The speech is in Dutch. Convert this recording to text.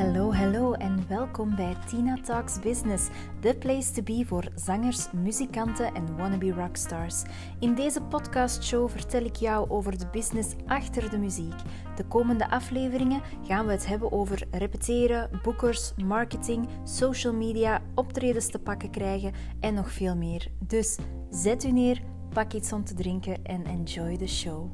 Hallo, hallo en welkom bij Tina Talks Business, the place to be voor zangers, muzikanten en wannabe rockstars. In deze podcastshow vertel ik jou over de business achter de muziek. De komende afleveringen gaan we het hebben over repeteren, boekers, marketing, social media, optredens te pakken krijgen en nog veel meer. Dus zet u neer, pak iets om te drinken en enjoy the show.